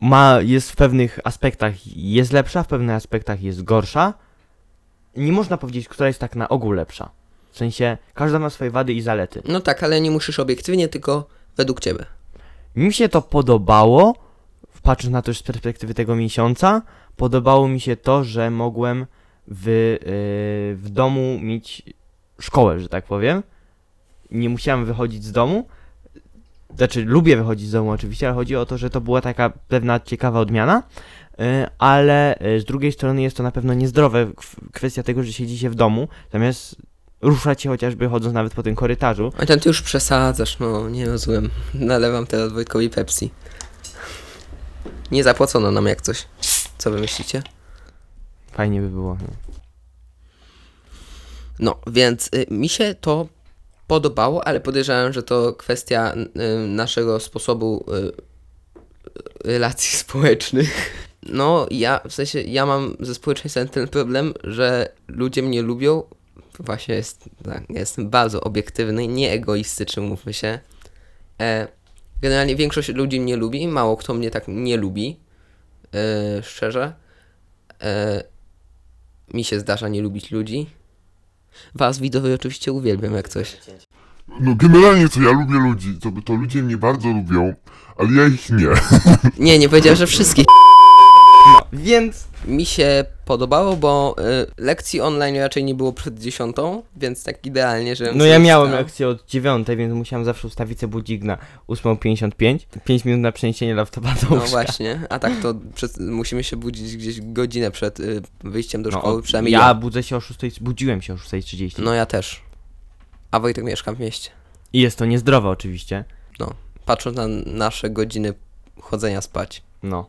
Speaker 2: ma, jest w pewnych aspektach jest lepsza, w pewnych aspektach jest gorsza. Nie można powiedzieć, która jest tak na ogół lepsza. W sensie, każda ma swoje wady i zalety.
Speaker 1: No tak, ale nie musisz obiektywnie, tylko według Ciebie.
Speaker 2: Mi się to podobało, patrząc na to już z perspektywy tego miesiąca, podobało mi się to, że mogłem w, yy, w domu mieć szkołę, że tak powiem. Nie musiałem wychodzić z domu. Znaczy, lubię wychodzić z domu oczywiście, ale chodzi o to, że to była taka pewna ciekawa odmiana. Yy, ale yy, z drugiej strony jest to na pewno niezdrowe kw- kwestia tego, że siedzi się w domu, zamiast ruszać się chociażby chodząc nawet po tym korytarzu.
Speaker 1: A ten Ty już przesadzasz, no nie rozumiem. Nalewam teraz Wojtkowi Pepsi. Nie zapłacono nam jak coś. Co Wy myślicie?
Speaker 2: Fajnie by było. No.
Speaker 1: No, więc y, mi się to podobało, ale podejrzewam, że to kwestia y, naszego sposobu y, relacji społecznych. No, ja, w sensie, ja mam ze społeczeństwem ten problem, że ludzie mnie lubią. Właśnie jest, tak, jestem bardzo obiektywny, nie egoistyczny, mówmy się. E, generalnie większość ludzi mnie lubi, mało kto mnie tak nie lubi, e, szczerze. E, mi się zdarza nie lubić ludzi. Was widowie oczywiście uwielbiam jak coś.
Speaker 4: No generalnie to ja lubię ludzi, to, to ludzie mnie bardzo lubią, ale ja ich nie.
Speaker 1: Nie, nie powiedziałem, że wszystkich.
Speaker 2: Więc
Speaker 1: Mi się podobało, bo y, lekcji online raczej nie było przed dziesiątą, więc tak idealnie, że.
Speaker 2: No ja miałem lekcję od 9, więc musiałem zawsze ustawić sobie budzik na 8.55. 5 minut na przeniesienie laptopa do
Speaker 1: No
Speaker 2: łóżka.
Speaker 1: właśnie, a tak to przed, musimy się budzić gdzieś godzinę przed y, wyjściem do
Speaker 2: No,
Speaker 1: szkoły,
Speaker 2: o-
Speaker 1: przynajmniej
Speaker 2: ja
Speaker 1: ja.
Speaker 2: budzę się o 6, budziłem się o 6.30.
Speaker 1: No ja też. A Wojtek mieszka w mieście.
Speaker 2: I jest to niezdrowe oczywiście.
Speaker 1: Patrząc na nasze godziny chodzenia spać.
Speaker 2: No.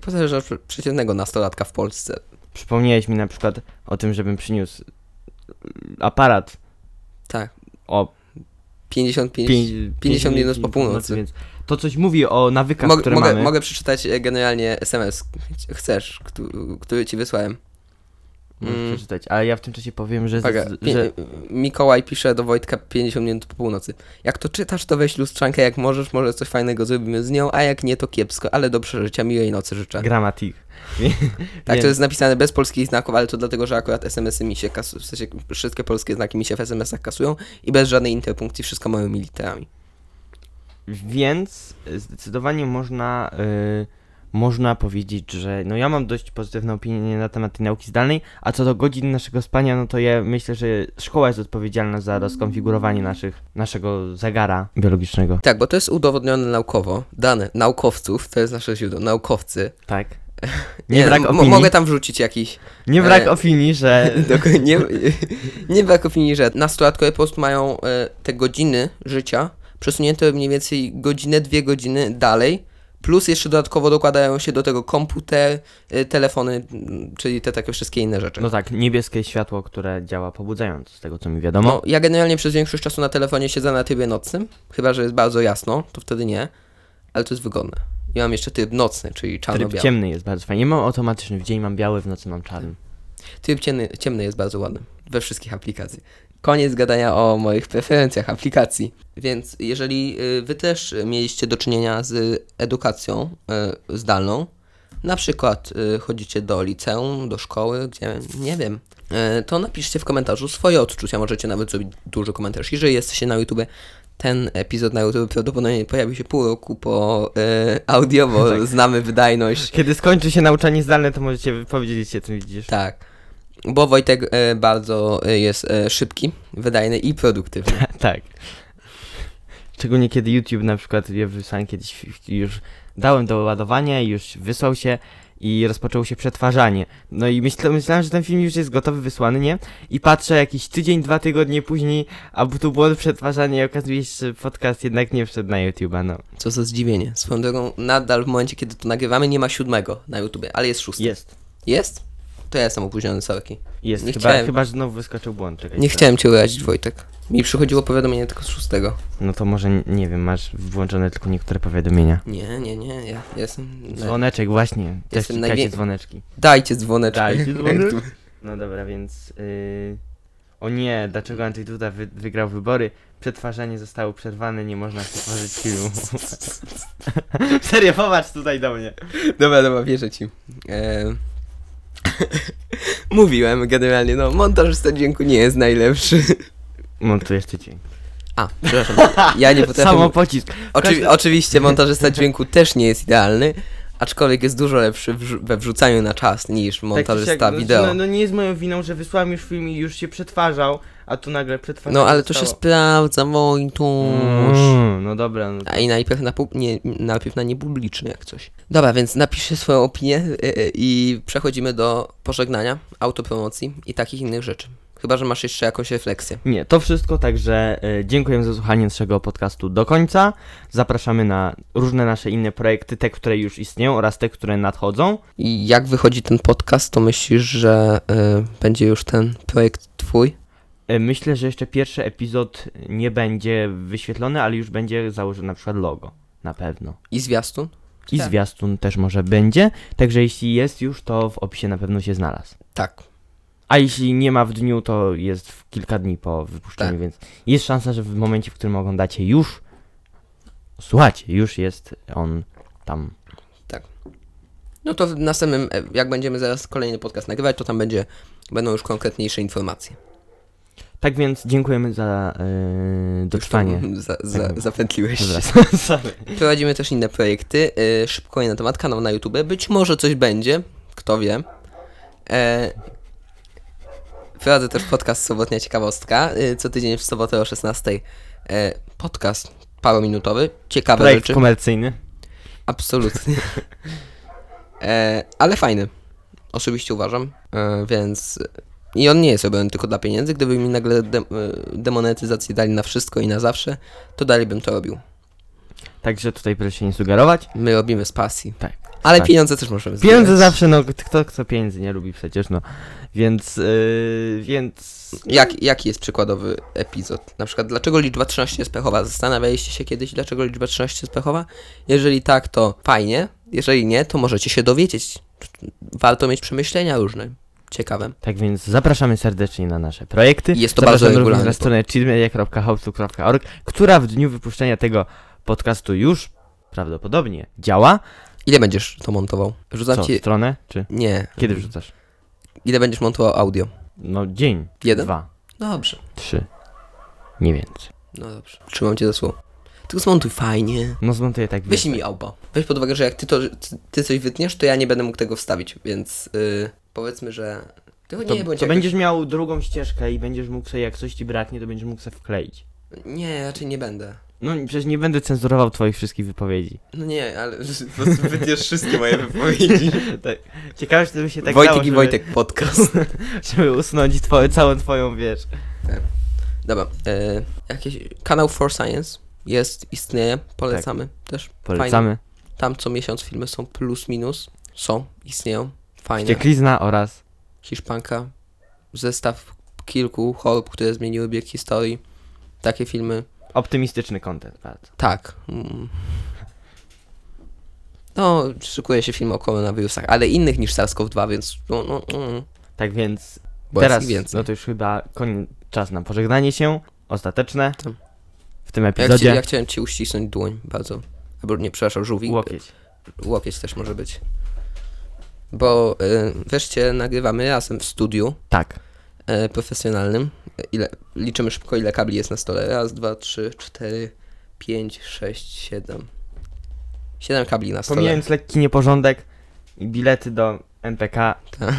Speaker 1: Tak że przeciętnego nastolatka w Polsce.
Speaker 2: Przypomniałeś mi na przykład o tym, żebym przyniósł aparat
Speaker 1: Tak.
Speaker 2: o
Speaker 1: 55.
Speaker 2: 5,
Speaker 1: 50 minut po północy.
Speaker 2: Więc to coś mówi o nawykach,
Speaker 1: Mog,
Speaker 2: które
Speaker 1: mogę,
Speaker 2: mamy.
Speaker 1: mogę przeczytać e, generalnie SMS. Chcesz, któ- który ci wysłałem. Mm.
Speaker 2: przeczytać, ale ja w tym czasie powiem, że, z, że
Speaker 1: Mikołaj pisze do Wojtka 50 minut po północy. Jak to czytasz, to weź lustrzankę jak możesz, może coś fajnego zrobimy z nią, a jak nie, to kiepsko, ale do przeżycia, miłej nocy życzę.
Speaker 2: gramatik.
Speaker 1: Tak, to jest napisane bez polskich znaków, ale to dlatego, że akurat SMS-y mi się kasują, w sensie wszystkie polskie znaki mi się w SMS-ach kasują i bez żadnej interpunkcji, wszystko małymi literami.
Speaker 2: Więc zdecydowanie można, y, można powiedzieć, że no ja mam dość pozytywne opinie na temat tej nauki zdalnej, a co do godzin naszego spania, no to ja myślę, że szkoła jest odpowiedzialna za rozkonfigurowanie naszych, naszego zegara biologicznego.
Speaker 1: Tak, bo to jest udowodnione naukowo, dane naukowców, to jest nasze źródło, naukowcy.
Speaker 2: Tak. Nie, brak
Speaker 1: mo-
Speaker 2: opinii.
Speaker 1: Mogę tam wrzucić jakiś
Speaker 2: Nie brak
Speaker 1: e,
Speaker 2: opinii, że
Speaker 1: nie, nie brak opinii, że nastolatkowie po prostu mają e, te godziny życia przesunięte mniej więcej godzinę, dwie godziny dalej, plus jeszcze dodatkowo dokładają się do tego komputer, e, telefony, m, czyli te takie wszystkie inne rzeczy.
Speaker 2: no tak, niebieskie światło, które działa pobudzając, z tego co mi wiadomo.
Speaker 1: No, ja generalnie przez większość czasu na telefonie siedzę na trybie nocnym, chyba że jest bardzo jasno, to wtedy nie, ale to jest wygodne. Ja mam jeszcze tryb nocny, czyli
Speaker 2: Tryb
Speaker 1: czarno-biały.
Speaker 2: ciemny jest bardzo fajnie. Nie mam automatyczny, w dzień mam biały, w nocy mam czarny.
Speaker 1: Tryb ciemny, ciemny jest bardzo ładny we wszystkich aplikacji. Koniec gadania o moich preferencjach aplikacji. Więc jeżeli y, wy też mieliście do czynienia z edukacją y, zdalną, na przykład y, chodzicie do liceum, do szkoły, gdzie nie wiem, to napiszcie w komentarzu swoje odczucia. Możecie nawet zrobić duży komentarz. Jeżeli jesteście na YouTube, ten epizod na YouTube prawdopodobnie pojawi się pół roku po y, audio, bo
Speaker 2: Tak.
Speaker 1: znamy wydajność
Speaker 2: Kiedy skończy się nauczanie zdalne, to możecie powiedzieć co widzisz.
Speaker 1: Tak. Bo Wojtek e, bardzo e, jest e, szybki, wydajny i produktywny.
Speaker 2: tak. Szczególnie kiedy YouTube na przykład, ja wysłałem kiedyś, już dałem do ładowania już wysłał się i rozpoczęło się przetwarzanie. No i myślę, myślałem, że ten film już jest gotowy, wysłany, nie? I patrzę jakiś tydzień, dwa tygodnie później, a tu błąd przetwarzania i okazuje się, że podcast jednak nie wszedł na YouTube'a, no.
Speaker 1: Co za zdziwienie. Swoją drogą, nadal w momencie, kiedy to nagrywamy, nie ma siódmego na YouTube, ale jest szósty.
Speaker 2: Jest.
Speaker 1: Jest? To ja jestem opóźniony, sorki.
Speaker 2: Jest,
Speaker 1: Nie
Speaker 2: chyba,
Speaker 1: chciałem.
Speaker 2: chyba, że znowu wyskoczył błąd. Czekaj,
Speaker 1: Nie chciałem cię urazić, Wojtek. Mi przychodziło powiadomienie tylko z szóstego.
Speaker 2: No to może, nie wiem, masz włączone tylko niektóre powiadomienia.
Speaker 1: Nie, nie, nie, ja jestem...
Speaker 2: Dzwoneczek, właśnie. Też
Speaker 1: Jestem najwię-
Speaker 2: dzwoneczki.
Speaker 1: Dajcie dzwoneczek.
Speaker 2: Dajcie dzwonek. No dobra, więc. Yy... O nie, dlaczego Andrzej Duda wy wygrał wybory? Przetwarzanie zostało przerwane, nie można przetworzyć filmu. Serio, popatrz tutaj do mnie.
Speaker 1: Dobra, dobra, wierzę ci. Eee... Mówiłem generalnie, no montażysta dźwięku nie jest najlepszy.
Speaker 2: Montujesz tydzień.
Speaker 1: A, przepraszam, ja nie potrafię...
Speaker 2: Samo pocisk.
Speaker 1: Oczywi- oczywiście montażysta dźwięku też nie jest idealny, aczkolwiek jest dużo lepszy wrzu- we wrzucaniu na czas niż
Speaker 2: Tak czy
Speaker 1: montażysta
Speaker 2: siak, no,
Speaker 1: wideo.
Speaker 2: No, no nie jest moją winą, że wysłałem już film i już się przetwarzał, a tu nagle przetwarzanie
Speaker 1: No ale to się
Speaker 2: zostało.
Speaker 1: sprawdza, Wojtuś.
Speaker 2: Mm, no dobra, no
Speaker 1: A i najpierw na, pub- nie, najpierw na niepubliczny jak coś. Dobra, więc napiszcie swoją opinię y, y, i przechodzimy do pożegnania, autopromocji i takich innych rzeczy. Chyba, że masz jeszcze jakąś refleksję.
Speaker 2: Nie, to wszystko, także e, dziękujemy za słuchanie naszego podcastu do końca. Zapraszamy na różne nasze inne projekty, te, które już istnieją oraz te, które nadchodzą.
Speaker 1: I jak wychodzi ten podcast, to myślisz, że y, będzie już ten projekt twój?
Speaker 2: E, Myślę, że jeszcze pierwszy epizod nie będzie wyświetlony, ale już będzie założone na przykład logo. Na pewno.
Speaker 1: I zwiastun?
Speaker 2: I
Speaker 1: Tak.
Speaker 2: zwiastun też może będzie. Także jeśli jest już, to w opisie na pewno się znalazł.
Speaker 1: Tak.
Speaker 2: A jeśli nie ma w dniu, to jest w kilka dni po wypuszczeniu,
Speaker 1: Tak.
Speaker 2: więc jest szansa, że w momencie, w którym oglądacie już słuchacie, już jest on tam.
Speaker 1: No to w następnym, e, jak będziemy zaraz kolejny podcast nagrywać, to tam będzie, będą już konkretniejsze informacje.
Speaker 2: Tak więc dziękujemy za yy, dotrwanie.
Speaker 1: Za, za, zapętliłeś się. Prowadzimy też inne projekty. E, szybko na temat kanał na YouTube. Być może coś będzie, kto wie. E, prowadzę też podcast Sobotnia Ciekawostka. E, co tydzień w sobotę o 16. E, podcast parominutowy. Ciekawe
Speaker 2: Projekt
Speaker 1: rzeczy.
Speaker 2: komercyjny.
Speaker 1: Absolutnie. e, ale fajny. Osobiście uważam. E, więc. I on nie jest robiony tylko dla pieniędzy. Gdyby mi nagle de, e, demonetyzację dali na wszystko i na zawsze, to dalej bym to robił.
Speaker 2: Także tutaj proszę się nie sugerować.
Speaker 1: My robimy z pasji.
Speaker 2: Tak.
Speaker 1: Ale
Speaker 2: Tak.
Speaker 1: pieniądze też możemy
Speaker 2: Pieniądze
Speaker 1: zbierać.
Speaker 2: zawsze, no kto, kto pieniędzy nie lubi przecież, no. Więc, yy, więc...
Speaker 1: Jak, jaki jest przykładowy epizod? Na przykład, dlaczego liczba 13 jest pechowa? Zastanawialiście się kiedyś, dlaczego liczba 13 jest pechowa? Jeżeli tak, to fajnie. Jeżeli nie, to możecie się dowiedzieć. Warto mieć przemyślenia różne. Ciekawe.
Speaker 2: Tak więc zapraszamy serdecznie na nasze projekty.
Speaker 1: Jest to
Speaker 2: Zapraszamy
Speaker 1: bardzo regularny
Speaker 2: na stronę cheatmedia.hopsu.org, która w dniu wypuszczenia tego podcastu już prawdopodobnie działa.
Speaker 1: Ile będziesz to montował? Rzucam
Speaker 2: Co,
Speaker 1: ci...
Speaker 2: stronę? Czy
Speaker 1: Nie.
Speaker 2: kiedy wrzucasz?
Speaker 1: Ile będziesz montował audio?
Speaker 2: No dzień,
Speaker 1: Jeden?
Speaker 2: dwa,
Speaker 1: Dobrze.
Speaker 2: trzy, nie więcej.
Speaker 1: No dobrze. Trzymam cię za słowo. Tylko zmontuj fajnie.
Speaker 2: No zmontuję tak
Speaker 1: Wyślij mi albo. Weź pod uwagę, że jak ty, to, ty, ty coś wytniesz, to ja nie będę mógł tego wstawić, więc yy, powiedzmy, że... Ty
Speaker 2: To,
Speaker 1: nie
Speaker 2: to
Speaker 1: jakoś-
Speaker 2: będziesz miał drugą ścieżkę i będziesz mógł sobie, jak coś ci braknie, to będziesz mógł sobie wkleić.
Speaker 1: Nie, raczej nie będę.
Speaker 2: No przecież nie będę cenzurował twoich wszystkich wypowiedzi.
Speaker 1: No nie, ale po prostu wytniesz wszystkie moje wypowiedzi.
Speaker 2: tak. Ciekawe, czy to by się tak
Speaker 1: Wojtek
Speaker 2: dało,
Speaker 1: i
Speaker 2: żeby,
Speaker 1: Wojtek podcast.
Speaker 2: żeby usunąć twoje, całą twoją, wiesz.
Speaker 1: Dobra, e, jakiś kanał For Science jest, istnieje, polecamy też. Fajny.
Speaker 2: Polecamy.
Speaker 1: Tam co miesiąc filmy są plus minus, są, istnieją, fajne.
Speaker 2: Wścieklizna oraz
Speaker 1: Hiszpanka, zestaw kilku chorób, które zmieniły bieg historii. Takie filmy,
Speaker 2: optymistyczny content bardzo.
Speaker 1: tak. Mm. No, szykuje się film o koronawirusach, ale innych niż SARS-CoV-2, więc no, no, mm.
Speaker 2: Tak więc
Speaker 1: Bo
Speaker 2: teraz,
Speaker 1: ich więcej.
Speaker 2: no to już chyba koniec, czas na pożegnanie się, ostateczne
Speaker 1: Tak.
Speaker 2: w tym
Speaker 1: Ja, chci,
Speaker 2: epizodzie.
Speaker 1: ja chciałem ci uścisnąć dłoń bardzo. Albo nie, przepraszam, żółwik.
Speaker 2: Łokieć.
Speaker 1: Łokieć też może być. Bo y, wreszcie nagrywamy razem w studiu
Speaker 2: Tak.
Speaker 1: y, profesjonalnym. Ile, liczymy szybko, ile kabli jest na stole. Raz, dwa, trzy, cztery, pięć, sześć, siedem. Siedem kabli na stole.
Speaker 2: Pomijając lekki nieporządek i bilety do NPK
Speaker 1: Tak.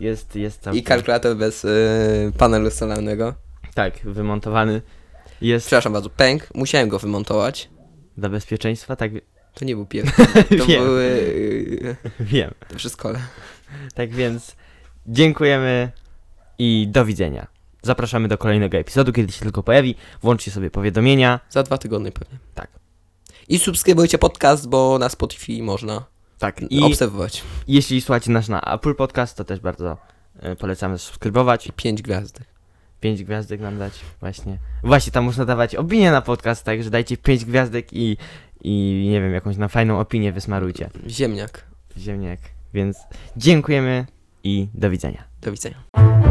Speaker 2: jest, jest całkiem...
Speaker 1: I kalkulator bez y, panelu solarnego.
Speaker 2: Tak, wymontowany. Jest
Speaker 1: Przepraszam bardzo, pęk. Musiałem go wymontować.
Speaker 2: dla bezpieczeństwa, tak
Speaker 1: To nie był pierwszy. To
Speaker 2: Wiem.
Speaker 1: były y,
Speaker 2: wiem.
Speaker 1: to wszystko.
Speaker 2: Tak więc dziękujemy i do widzenia. Zapraszamy do kolejnego epizodu, kiedy się tylko pojawi. Włączcie sobie powiadomienia.
Speaker 1: Za dwa tygodnie pewnie.
Speaker 2: Tak.
Speaker 1: I subskrybujcie podcast, bo na Spotify można
Speaker 2: Tak. I
Speaker 1: obserwować.
Speaker 2: jeśli słuchacie nas na Apple Podcast, to też bardzo e, polecamy subskrybować.
Speaker 1: Pięć gwiazdek.
Speaker 2: Pięć gwiazdek nam dać, właśnie. Właśnie, tam można dawać opinię na podcast, także dajcie pięć gwiazdek i, i nie wiem, jakąś na fajną opinię wysmarujcie.
Speaker 1: Ziemniak.
Speaker 2: Ziemniak. Więc dziękujemy i do widzenia.
Speaker 1: Do widzenia.